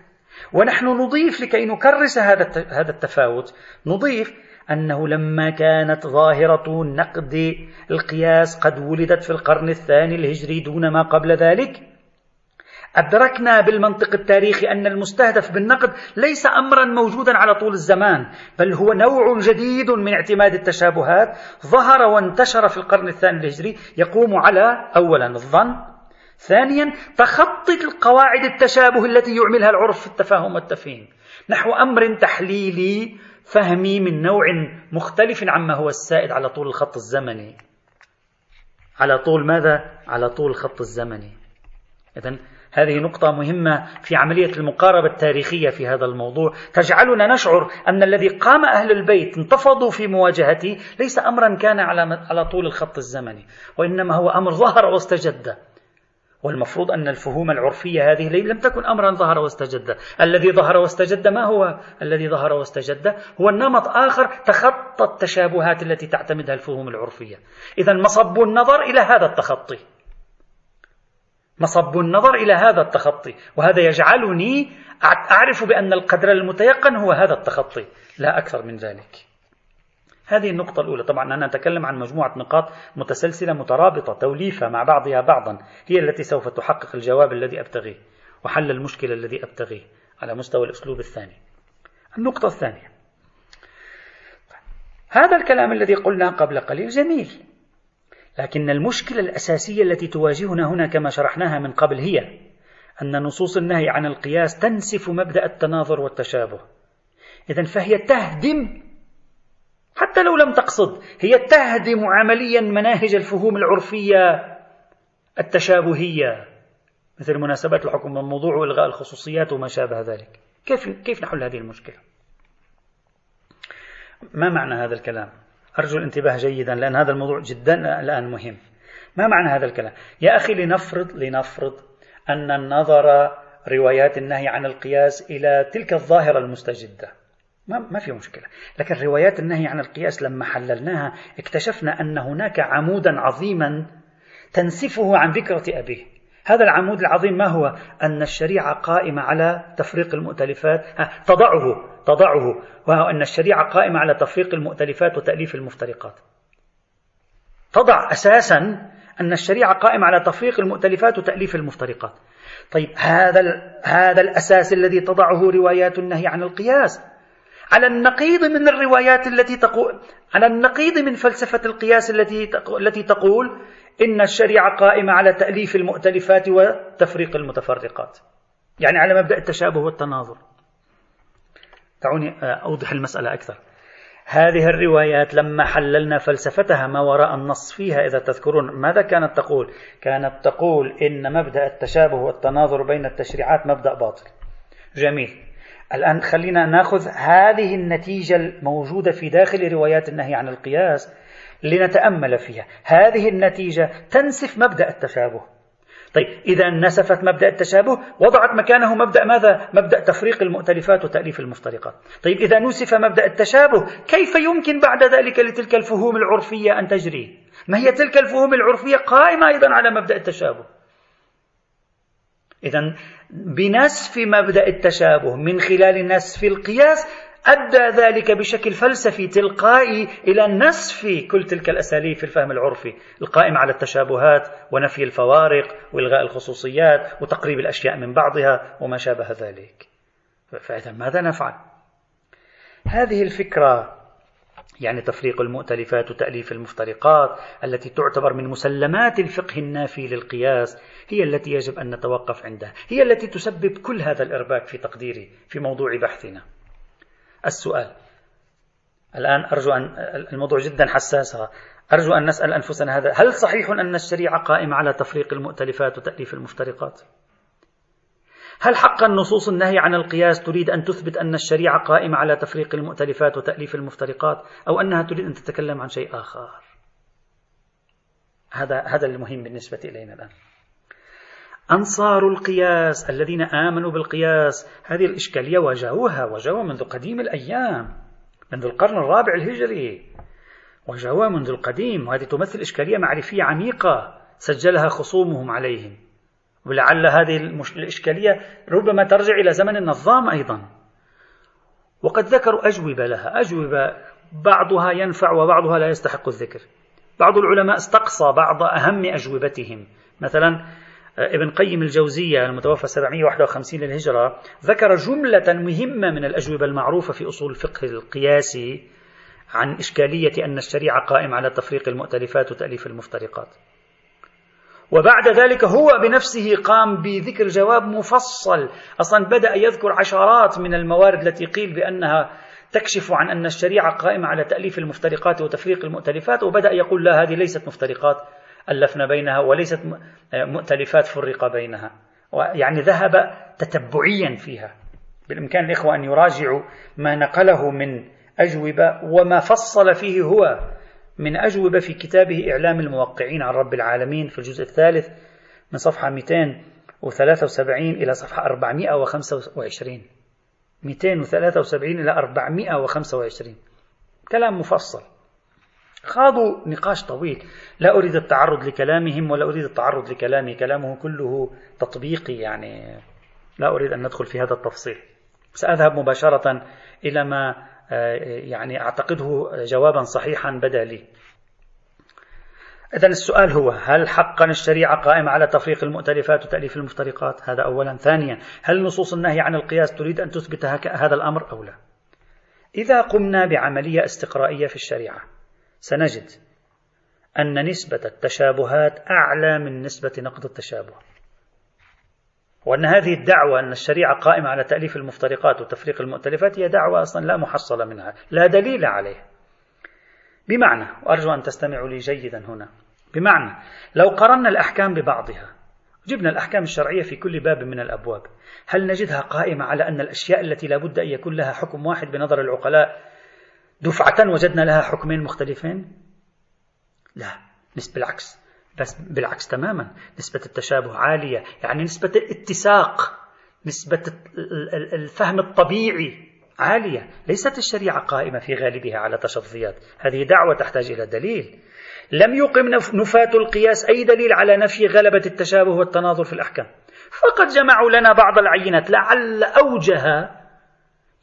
ونحن نضيف لكي نكرس هذا هذا التفاوت نضيف أنه لما كانت ظاهرة نقد القياس قد ولدت في القرن الثاني الهجري دون ما قبل ذلك أدركنا بالمنطق التاريخي أن المستهدف بالنقد ليس أمرا موجودا على طول الزمان بل هو نوع جديد من اعتماد التشابهات ظهر وانتشر في القرن الثاني الهجري يقوم على أولا الظن ثانيا تخطي القواعد التشابه التي يعملها العرف في التفاهم والتفهيم. نحو أمر تحليلي فهمي من نوع مختلف عما هو السائد على طول الخط الزمني. على طول ماذا؟ على طول الخط الزمني. إذا هذه نقطة مهمة في عملية المقاربة التاريخية في هذا الموضوع. تجعلنا نشعر أن الذي قام أهل البيت انتفضوا في مواجهته ليس أمرا كان على على طول الخط الزمني وإنما هو أمر ظهر واستجد. والمفروض أن الفهوم العرفية هذه لم تكن أمرا ظهر واستجد. الذي ظهر واستجد ما هو؟ الذي ظهر واستجد هو النمط آخر تخطى التشابهات التي تعتمدها الفهوم العرفية. إذا مصب النظر إلى هذا التخطي. مصب النظر إلى هذا التخطي. وهذا يجعلني أعرف بأن القدر المتيقن هو هذا التخطي. لا أكثر من ذلك. هذه النقطة الأولى. طبعا أنا أتكلم عن مجموعة نقاط متسلسلة مترابطة توليفة مع بعضها بعضا هي التي سوف تحقق الجواب الذي أبتغيه وحل المشكلة الذي أبتغيه على مستوى الأسلوب الثاني. النقطة الثانية. هذا الكلام الذي قلناه قبل قليل جميل لكن المشكلة الأساسية التي تواجهنا هنا كما شرحناها من قبل هي أن نصوص النهي عن القياس تنسف مبدأ التناظر والتشابه. إذا فهي تهدم حتى لو لم تقصد هي تهدم عمليا مناهج الفهوم العرفية التشابهية. مثل مناسبات الحكم بالموضوع وإلغاء الخصوصيات وما شابه ذلك. كيف كيف نحل هذه المشكلة؟ ما معنى هذا الكلام؟ أرجو الانتباه جيدا لأن هذا الموضوع جدا الآن مهم. ما معنى هذا الكلام؟ يا أخي لنفرض لنفرض أن النظر روايات النهي عن القياس إلى تلك الظاهرة المستجدة. ما, ما في مشكلة. لكن روايات النهي عن القياس لما حللناها اكتشفنا أن هناك عمودا عظيما تنسفه عن ذكرة أبيه. هذا العمود العظيم ما هو؟ أن الشريعة قائمة على تفريق المؤتلفات. تضعه تضعه. وهو أن الشريعة قائمة على تفريق المؤتلفات وتأليف المفترقات. تضع أساسا أن الشريعة قائمة على تفريق المؤتلفات وتأليف المفترقات. طيب هذا هذا الأساس الذي تضعه روايات النهي عن القياس. على النقيض من الروايات التي تقول على النقيض من فلسفة القياس التي التي تقول إن الشريعة قائمة على تأليف المؤتلفات وتفريق المتفرقات. يعني على مبدأ التشابه والتناظر. دعوني أوضح المسألة أكثر. هذه الروايات لما حللنا فلسفتها ما وراء النص فيها إذا تذكرون ماذا كانت تقول؟ كانت تقول إن مبدأ التشابه والتناظر بين التشريعات مبدأ باطل. جميل. الآن خلينا نأخذ هذه النتيجة الموجودة في داخل روايات النهي عن القياس لنتأمل فيها هذه النتيجة تنسف مبدأ التشابه طيب إذا نسفت مبدأ التشابه وضعت مكانه مبدأ ماذا؟ مبدأ تفريق المؤتلفات وتأليف المفترقات طيب إذا نسف مبدأ التشابه كيف يمكن بعد ذلك لتلك الفهوم العرفية أن تجري؟ ما هي تلك الفهوم العرفية قائمة أيضا على مبدأ التشابه إذا بنسف مبدأ التشابه من خلال نسف القياس أدى ذلك بشكل فلسفي تلقائي إلى نسف كل تلك الأساليب في الفهم العرفي القائم على التشابهات ونفي الفوارق وإلغاء الخصوصيات وتقريب الأشياء من بعضها وما شابه ذلك فإذا ماذا نفعل؟ هذه الفكرة يعني تفريق المؤتلفات وتأليف المفترقات التي تعتبر من مسلمات الفقه النافي للقياس هي التي يجب أن نتوقف عندها هي التي تسبب كل هذا الإرباك في تقديري في موضوع بحثنا السؤال الآن أرجو أن الموضوع جدا حساس أرجو أن نسأل أنفسنا هذا هل صحيح أن الشريعة قائمة على تفريق المؤتلفات وتأليف المفترقات؟ هل حقا نصوص النهي عن القياس تريد أن تثبت أن الشريعة قائمة على تفريق المؤتلفات وتأليف المفترقات أو أنها تريد أن تتكلم عن شيء آخر؟ هذا هذا المهم بالنسبة إلينا الآن. أنصار القياس الذين آمنوا بالقياس هذه الإشكالية واجهوها واجهوها منذ قديم الأيام منذ القرن الرابع الهجري. واجهوها منذ القديم وهذه تمثل إشكالية معرفية عميقة سجلها خصومهم عليهم. ولعل هذه الإشكالية ربما ترجع إلى زمن النظام أيضا. وقد ذكروا أجوبة لها. أجوبة بعضها ينفع وبعضها لا يستحق الذكر. بعض العلماء استقصى بعض أهم أجوبتهم. مثلا ابن قيم الجوزية المتوفى 751 للهجرة ذكر جملة مهمة من الأجوبة المعروفة في أصول الفقه القياسي عن إشكالية أن الشريعة قائمة على تفريق المؤتلفات وتأليف المفترقات. وبعد ذلك هو بنفسه قام بذكر جواب مفصل. أصلا بدأ يذكر عشرات من الموارد التي قيل بأنها تكشف عن أن الشريعة قائمة على تأليف المفترقات وتفريق المؤتلفات وبدأ يقول لا هذه ليست مفترقات ألفنا بينها وليست مؤتلفات فرق بينها. يعني ذهب تتبعيا فيها. بالإمكان الإخوة أن يراجعوا ما نقله من أجوبة وما فصل فيه هو من أجوبة في كتابه إعلام الموقعين عن رب العالمين في الجزء الثالث من صفحة 273 إلى صفحة 425 273 إلى 425 كلام مفصل. خاضوا نقاش طويل. لا أريد التعرض لكلامهم ولا أريد التعرض لكلامي. كلامه كله تطبيقي يعني. لا أريد أن ندخل في هذا التفصيل. سأذهب مباشرة إلى ما يعني أعتقده جوابا صحيحا بدا لي إذا السؤال هو هل حقا الشريعة قائمة على تفريق المؤتلفات وتأليف المفترقات؟ هذا أولا، ثانيا، هل نصوص النهي عن القياس تريد أن تثبت هذا الأمر أو لا؟ إذا قمنا بعملية استقرائية في الشريعة سنجد أن نسبة التشابهات أعلى من نسبة نقد التشابه وأن هذه الدعوة أن الشريعة قائمة على تأليف المفترقات وتفريق المؤتلفات هي دعوة أصلا لا محصل منها لا دليل عليه بمعنى وأرجو أن تستمعوا لي جيدا هنا. بمعنى لو قرنا الأحكام ببعضها جبنا الأحكام الشرعية في كل باب من الأبواب هل نجدها قائمة على أن الأشياء التي لا بد أن يكون لها حكم واحد بنظر العقلاء دفعة وجدنا لها حكمين مختلفين؟ لا بالعكس. بس بالعكس تماما نسبة التشابه عالية يعني نسبة الاتساق نسبة الفهم الطبيعي عالية. ليست الشريعة قائمة في غالبها على تشظيات هذه دعوة تحتاج إلى دليل. لم يقم نفاة القياس أي دليل على نفي غلبة التشابه والتناظر في الأحكام. فقد جمعوا لنا بعض العينات لعل أوجها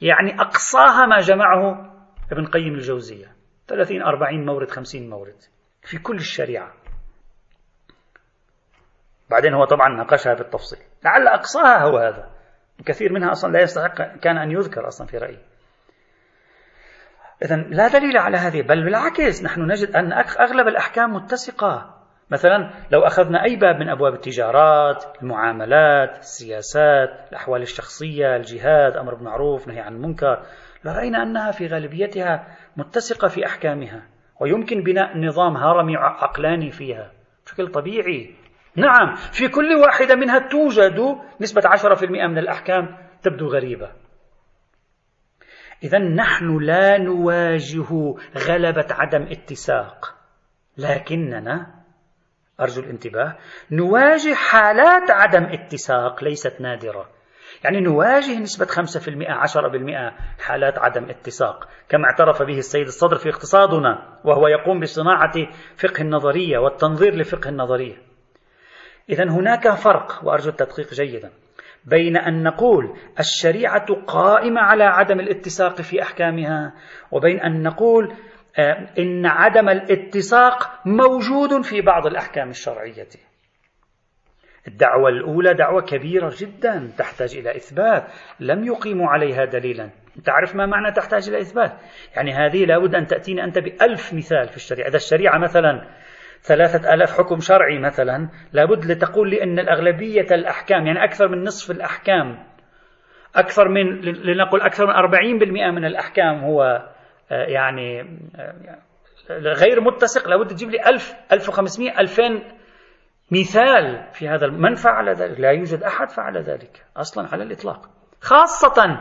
يعني أقصاها ما جمعه ابن قيم الجوزية. 30 40 مورد 50 مورد. في كل الشريعة. بعدين هو طبعا ناقشها بالتفصيل. لعل أقصاها هو هذا. كثير منها أصلا لا يستحق كان أن يذكر أصلا في رأيي. إذا لا دليل على هذه بل بالعكس نحن نجد أن أغلب الأحكام متسقة. مثلا لو أخذنا أي باب من أبواب التجارات المعاملات السياسات الأحوال الشخصية الجهاد أمر بالمعروف نهي عن المنكر لرأينا أنها في غالبيتها متسقة في أحكامها ويمكن بناء نظام هرمي عقلاني فيها. بشكل طبيعي نعم في كل واحدة منها توجد نسبة 10% من الأحكام تبدو غريبة. إذا نحن لا نواجه غلبة عدم اتساق لكننا أرجو الانتباه نواجه حالات عدم اتساق ليست نادرة. يعني نواجه نسبة 5% 10% حالات عدم اتساق كما اعترف به السيد الصدر في اقتصادنا وهو يقوم بصناعة فقه النظرية والتنظير لفقه النظرية. إذا هناك فرق وأرجو التدقيق جيدا بين أن نقول الشريعة قائمة على عدم الاتساق في أحكامها وبين أن نقول آه، إن عدم الاتساق موجود في بعض الأحكام الشرعية. الدعوة الأولى دعوة كبيرة جدا تحتاج إلى إثبات لم يقيموا عليها دليلا. تعرف ما معنى تحتاج إلى إثبات؟ يعني هذه لابد أن تأتيني أنت بألف مثال في الشريعة. إذا الشريعة مثلا ثلاثة ألاف حكم شرعي مثلا لابد لتقول لي أن الأغلبية الأحكام يعني أكثر من نصف الأحكام أكثر من لنقل أكثر من أربعين بالمئة من الأحكام هو آه، يعني آه، غير متسق. لابد تجيب لي 1000 1500 2000 مثال في هذا من فعل ذلك؟ لا يوجد أحد فعل ذلك أصلا على الإطلاق. خاصة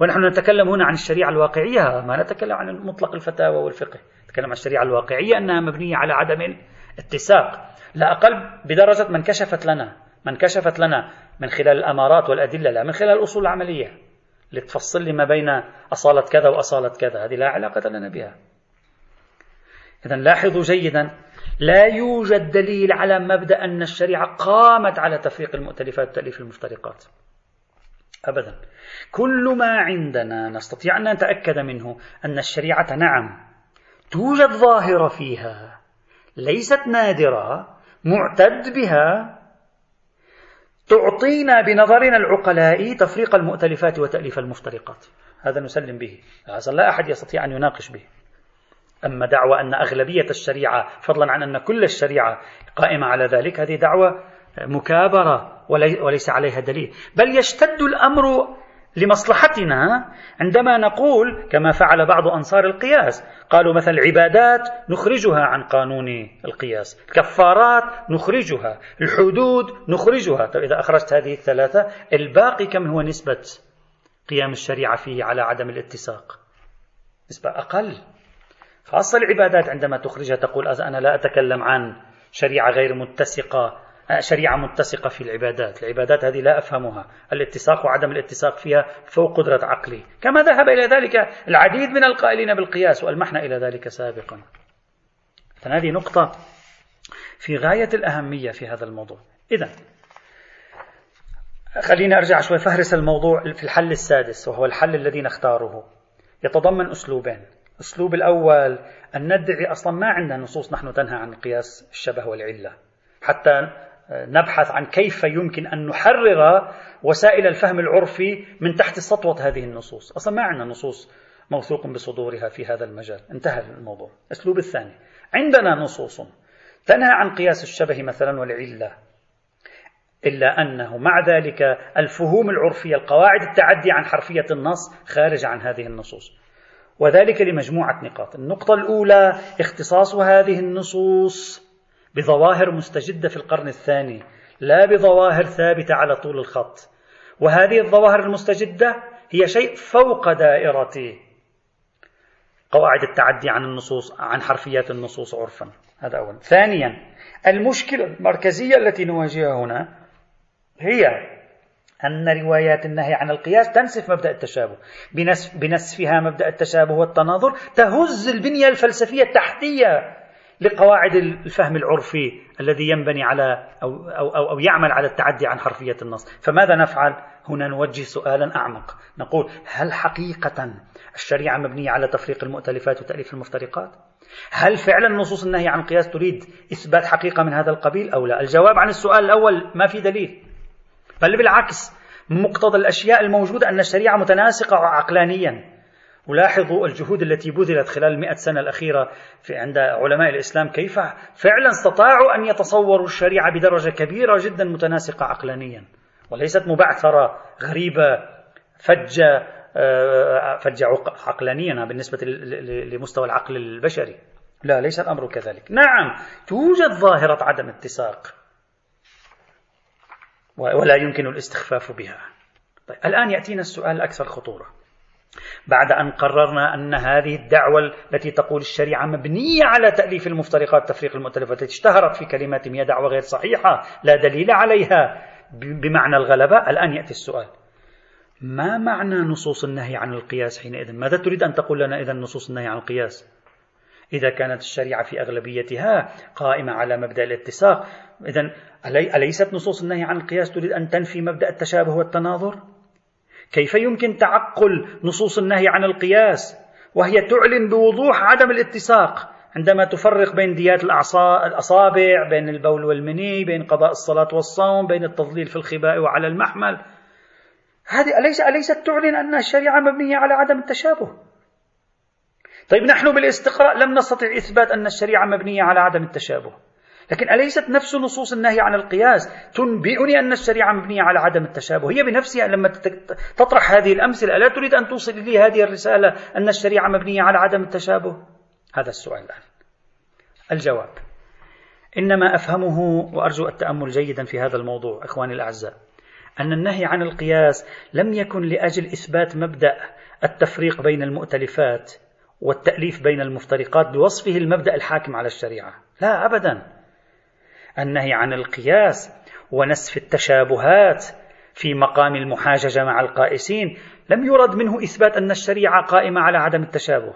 ونحن نتكلم هنا عن الشريعة الواقعية ما نتكلم عن مطلق الفتاوى والفقه. نتكلم عن الشريعة الواقعية أنها مبنية على عدم اتساق. لا أقل بدرجة من كشفت لنا من كشفت لنا من خلال الأمارات والأدلة لا من خلال الأصول العملية لتفصل لي ما بين أصالة كذا وأصالة كذا. هذه لا علاقة لنا بها. إذا لاحظوا جيدا لا يوجد دليل على مبدأ أن الشريعة قامت على تفريق المؤتلفات وتأليف المفترقات أبدا. كل ما عندنا نستطيع أن نتأكد منه أن الشريعة نعم توجد ظاهرة فيها ليست نادرة معتد بها تعطينا بنظرنا العقلاء تفريق المؤتلفات وتأليف المفترقات. هذا نسلم به. هذا لا أحد يستطيع أن يناقش به. أما دعوة أن أغلبية الشريعة فضلا عن أن كل الشريعة قائمة على ذلك هذه دعوة مكابرة وليس عليها دليل. بل يشتد الأمر لمصلحتنا. عندما نقول كما فعل بعض أنصار القياس قالوا مثلا العبادات نخرجها عن قانون القياس الكفارات نخرجها الحدود نخرجها. طيب إذا أخرجت هذه الثلاثة الباقي كم هو نسبة قيام الشريعة فيه على عدم الاتساق؟ نسبة أقل. خاصة العبادات عندما تخرجها تقول أنا لا أتكلم عن شريعة غير متسقة. شريعة متسقة في العبادات. العبادات هذه لا أفهمها. الاتساق وعدم الاتساق فيها فوق قدرة عقلي. كما ذهب إلى ذلك العديد من القائلين بالقياس وألمحنا إلى ذلك سابقا. هذه نقطة في غاية الأهمية في هذا الموضوع. إذا خليني أرجع شوي فهرس الموضوع في الحل السادس وهو الحل الذي نختاره. يتضمن أسلوبين. الأسلوب الأول أن ندعي أصلا ما عندنا نصوص نحن تنهى عن قياس الشبه والعلة. حتى نبحث عن كيف يمكن أن نحرر وسائل الفهم العرفي من تحت سطوة هذه النصوص. أصلا ما عندنا نصوص موثوق بصدورها في هذا المجال. انتهى الموضوع. الأسلوب الثاني. عندنا نصوص تنهى عن قياس الشبه مثلا والعلة إلا أنه مع ذلك الفهوم العرفية القواعد التعدي عن حرفية النص خارج عن هذه النصوص. وذلك لمجموعة نقاط. النقطة الأولى اختصاص هذه النصوص بظواهر مستجدة في القرن الثاني لا بظواهر ثابتة على طول الخط. وهذه الظواهر المستجدة هي شيء فوق دائرة قواعد التعدي عن النصوص عن حرفيات النصوص عرفا. هذا أولا ثانيا المشكلة المركزية التي نواجهها هنا هي أن روايات النهي عن القياس تنسف مبدأ التشابه. بنسف بنسفها مبدأ التشابه والتناظر تهز البنية الفلسفية التحتية. لقواعد الفهم العرفي الذي ينبني على أو, أو, أو, أو يعمل على التعدي عن حرفية النص فماذا نفعل؟ هنا نوجه سؤالا أعمق نقول هل حقيقة الشريعة مبنية على تفريق المؤتلفات وتأليف المفترقات؟ هل فعلا نصوص النهي عن القياس تريد إثبات حقيقة من هذا القبيل أو لا؟ الجواب عن السؤال الأول ما في دليل بل بالعكس مقتضى الأشياء الموجودة أن الشريعة متناسقة عقلانيا ولاحظوا الجهود التي بذلت خلال المئة سنة الأخيرة في عند علماء الإسلام كيف فعلا استطاعوا أن يتصوروا الشريعة بدرجة كبيرة جدا متناسقة عقلانيا وليست مبعثرة غريبة فجة آه، فجة عقلانيا بالنسبة لمستوى العقل البشري. لا ليس الأمر كذلك. نعم توجد ظاهرة عدم اتساق ولا يمكن الاستخفاف بها. طيب الآن يأتينا السؤال الأكثر خطورة. بعد أن قررنا أن هذه الدعوة التي تقول الشريعة مبنية على تأليف المفترقات تفريق المؤتلفات التي اشتهرت في كلماتهم هي دعوة غير صحيحة لا دليل عليها بمعنى الغلبة الآن يأتي السؤال. ما معنى نصوص النهي عن القياس حينئذ؟ ماذا تريد أن تقول لنا إذا نصوص النهي عن القياس؟ إذا كانت الشريعة في أغلبيتها قائمة على مبدأ الاتساق إذا أليست نصوص النهي عن القياس تريد أن تنفي مبدأ التشابه والتناظر؟ كيف يمكن تعقل نصوص النهي عن القياس؟ وهي تعلن بوضوح عدم الاتساق عندما تفرق بين ديات الأصابع بين البول والمني بين قضاء الصلاة والصوم بين التضليل في الخباء وعلى المحمل. هذه أليس أليست تعلن أن الشريعة مبنية على عدم التشابه؟ طيب نحن بالاستقراء لم نستطع إثبات أن الشريعة مبنية على عدم التشابه. لكن أليست نفس نصوص النهي عن القياس تنبئني أن الشريعة مبنية على عدم التشابه؟ هي بنفسها لما تطرح هذه الأمثلة ألا تريد أن توصل لي هذه الرسالة أن الشريعة مبنية على عدم التشابه؟ هذا السؤال الآن. الجواب. إنما أفهمه وأرجو التأمل جيدا في هذا الموضوع إخواني الأعزاء أن النهي عن القياس لم يكن لأجل إثبات مبدأ التفريق بين المؤتلفات والتأليف بين المفترقات بوصفه المبدأ الحاكم على الشريعة. لا أبدا. النهي عن القياس ونسف التشابهات في مقام المحاججة مع القائسين لم يرد منه إثبات أن الشريعة قائمة على عدم التشابه.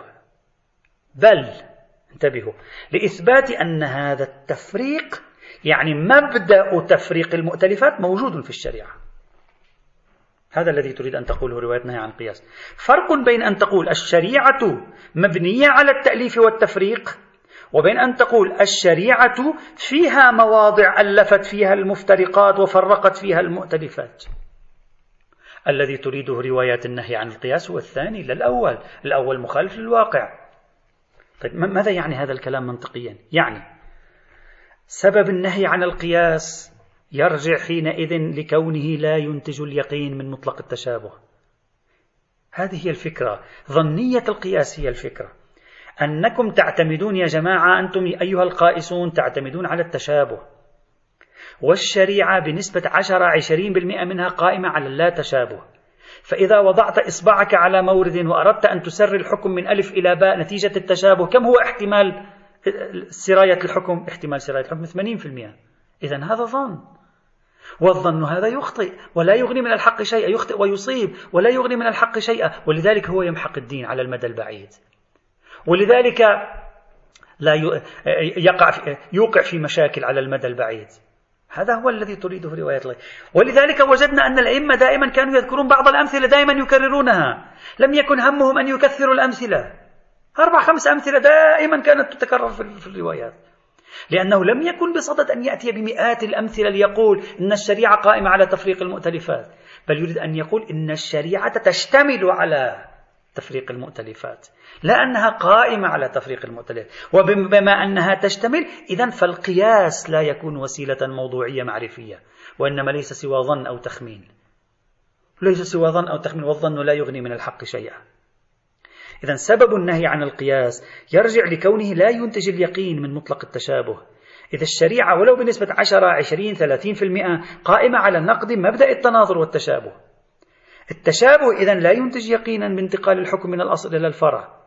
بل انتبهوا لإثبات أن هذا التفريق يعني مبدأ تفريق المؤتلفات موجود في الشريعة. هذا الذي تريد أن تقوله رواية نهي عن القياس. فرق بين أن تقول الشريعة مبنية على التأليف والتفريق وبين أن تقول الشريعة فيها مواضع ألفت فيها المفترقات وفرقت فيها المؤتلفات. الذي تريده روايات النهي عن القياس هو الثاني لا الأول الأول مخالف للواقع. طيب ماذا يعني هذا الكلام منطقيا؟ يعني سبب النهي عن القياس يرجع حينئذ لكونه لا ينتج اليقين من مطلق التشابه. هذه هي الفكرة. ظنية القياس هي الفكرة. أنكم تعتمدون يا جماعة أنتم أيها القائسون تعتمدون على التشابه. والشريعة بنسبة عشرة عشرين بالمئة منها قائمة على اللا تشابه. فإذا وضعت إصبعك على مورد وأردت أن تسر الحكم من ألف إلى باء نتيجة التشابه كم هو احتمال سراية الحكم؟ احتمال سراية الحكم 80% إذا هذا ظن. والظن هذا يخطئ ولا يغني من الحق شيئا يخطئ ويصيب ولا يغني من الحق شيئا ولذلك هو يمحق الدين على المدى البعيد. ولذلك لا يقع في يوقع في مشاكل على المدى البعيد. هذا هو الذي تريده رواية الله. ولذلك وجدنا أن الأئمة دائما كانوا يذكرون بعض الأمثلة دائما يكررونها. لم يكن همهم أن يكثروا الأمثلة. أربع خمس أمثلة دائما كانت تتكرر في الروايات. لأنه لم يكن بصدد أن يأتي بمئات الأمثلة ليقول إن الشريعة قائمة على تفريق المؤتلفات. بل يريد أن يقول إن الشريعة تشتمل على تفريق المؤتلفات. لا أنها قائمة على تفريق المؤتلفات. وبما أنها تشتمل إذا فالقياس لا يكون وسيلة موضوعية معرفية وإنما ليس سوى ظن أو تخمين. ليس سوى ظن أو تخمين والظن لا يغني من الحق شيئا. إذا سبب النهي عن القياس يرجع لكونه لا ينتج اليقين من مطلق التشابه. إذا الشريعة ولو بنسبة 10 20 30% قائمة على نقد مبدأ التناظر والتشابه. التشابه إذا لا ينتج يقينا بانتقال الحكم من الأصل إلى الفرع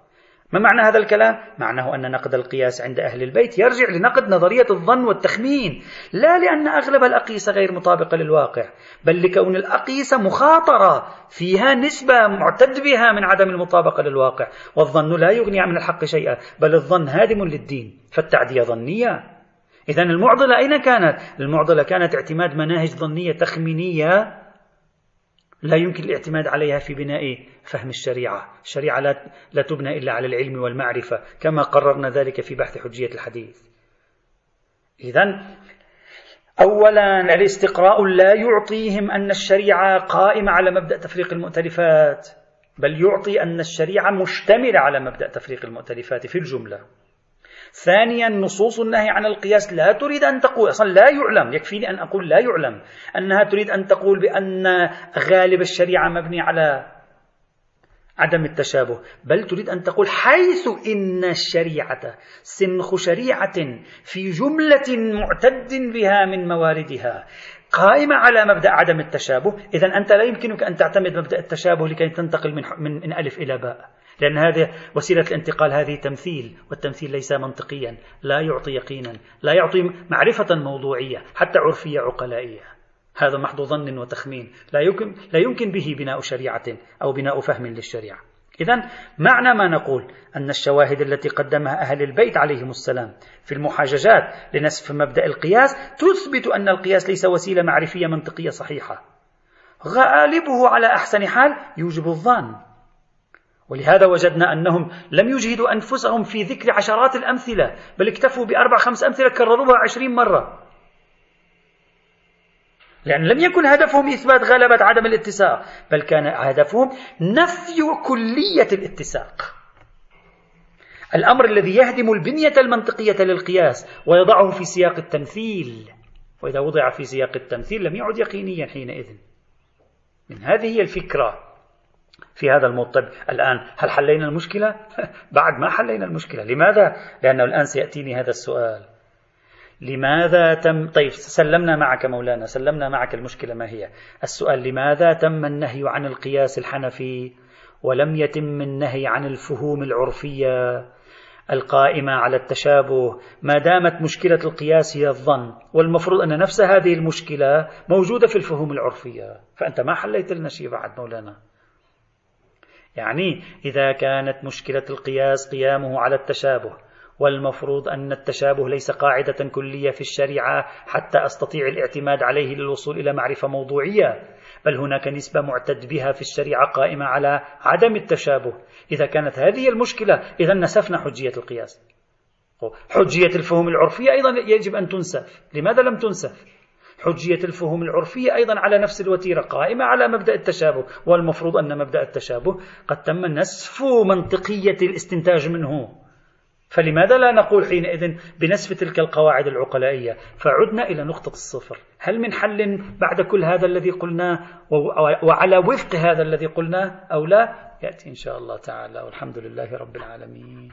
ما معنى هذا الكلام؟ معناه أن نقد القياس عند أهل البيت يرجع لنقد نظرية الظن والتخمين لا لأن أغلب الأقيسة غير مطابقة للواقع بل لكون الأقيسة مخاطرة فيها نسبة معتد بها من عدم المطابقة للواقع والظن لا يغني من الحق شيئا بل الظن هادم للدين فالتعدية ظنية إذا المعضلة أين كانت؟ المعضلة كانت اعتماد مناهج ظنية تخمينية لا يمكن الاعتماد عليها في بناء فهم الشريعة. الشريعة لا, لا تبنى إلا على العلم والمعرفة كما قررنا ذلك في بحث حجية الحديث. إذا أولا الاستقراء لا يعطيهم أن الشريعة قائمة على مبدأ تفريق المؤتلفات بل يعطي أن الشريعة مشتملة على مبدأ تفريق المؤتلفات في الجملة. ثانيا نصوص النهي عن القياس لا تريد أن تقول أصلا لا يعلم يكفيني أن أقول لا يعلم أنها تريد أن تقول بأن غالب الشريعة مبني على عدم التشابه بل تريد أن تقول حيث إن الشريعة سنخ شريعة في جملة معتد بها من مواردها قائمة على مبدأ عدم التشابه إذا أنت لا يمكنك أن تعتمد مبدأ التشابه لكي تنتقل من, من, من ألف إلى باء. لأن هذه وسيلة الانتقال هذه تمثيل والتمثيل ليس منطقيا لا يعطي يقينا لا يعطي معرفة موضوعية حتى عرفية عقلائية. هذا محض ظن وتخمين. لا يمكن, لا يمكن به بناء شريعة أو بناء فهم للشريعة. إذا معنى ما نقول أن الشواهد التي قدمها أهل البيت عليهم السلام في المحاججات لنسف مبدأ القياس تثبت أن القياس ليس وسيلة معرفية منطقية صحيحة. غالبه على أحسن حال يوجب الظن. ولهذا وجدنا أنهم لم يجهدوا أنفسهم في ذكر عشرات الأمثلة بل اكتفوا بأربع خمس أمثلة كرروها عشرين مرة. لأن لم يكن هدفهم إثبات غلبة عدم الاتساق بل كان هدفهم نفي كلية الاتساق. الأمر الذي يهدم البنية المنطقية للقياس ويضعه في سياق التمثيل. وإذا وضع في سياق التمثيل لم يعد يقينيا حينئذ. من هذه هي الفكرة. في هذا الموطن الآن. هل حلينا المشكلة؟ <laughs> بعد ما حلينا المشكلة. لماذا؟ لأنه الآن سيأتيني هذا السؤال. لماذا تم؟ طيب سلمنا معك مولانا سلمنا معك المشكلة ما هي؟ السؤال لماذا تم النهي عن القياس الحنفي ولم يتم النهي عن الفهوم العرفية القائمة على التشابه؟ ما دامت مشكلة القياس هي الظن والمفروض أن نفس هذه المشكلة موجودة في الفهوم العرفية. فأنت ما حليت لنا شيء بعد مولانا. يعني إذا كانت مشكلة القياس قيامه على التشابه والمفروض أن التشابه ليس قاعدة كلية في الشريعة حتى أستطيع الاعتماد عليه للوصول إلى معرفة موضوعية بل هناك نسبة معتد بها في الشريعة قائمة على عدم التشابه. إذا كانت هذه المشكلة إذا نسفنا حجية القياس. حجية الفهوم العرفية أيضا يجب أن تنسف. لماذا لم تنسف؟ حجية الفهوم العرفية أيضا على نفس الوتيرة قائمة على مبدأ التشابه والمفروض أن مبدأ التشابه قد تم نسف منطقية الاستنتاج منه. فلماذا لا نقول حينئذ بنسف تلك القواعد العقلائية؟ فعدنا إلى نقطة الصفر. هل من حل بعد كل هذا الذي قلناه وعلى وفق هذا الذي قلناه أو لا؟ يأتي إن شاء الله تعالى. والحمد لله رب العالمين.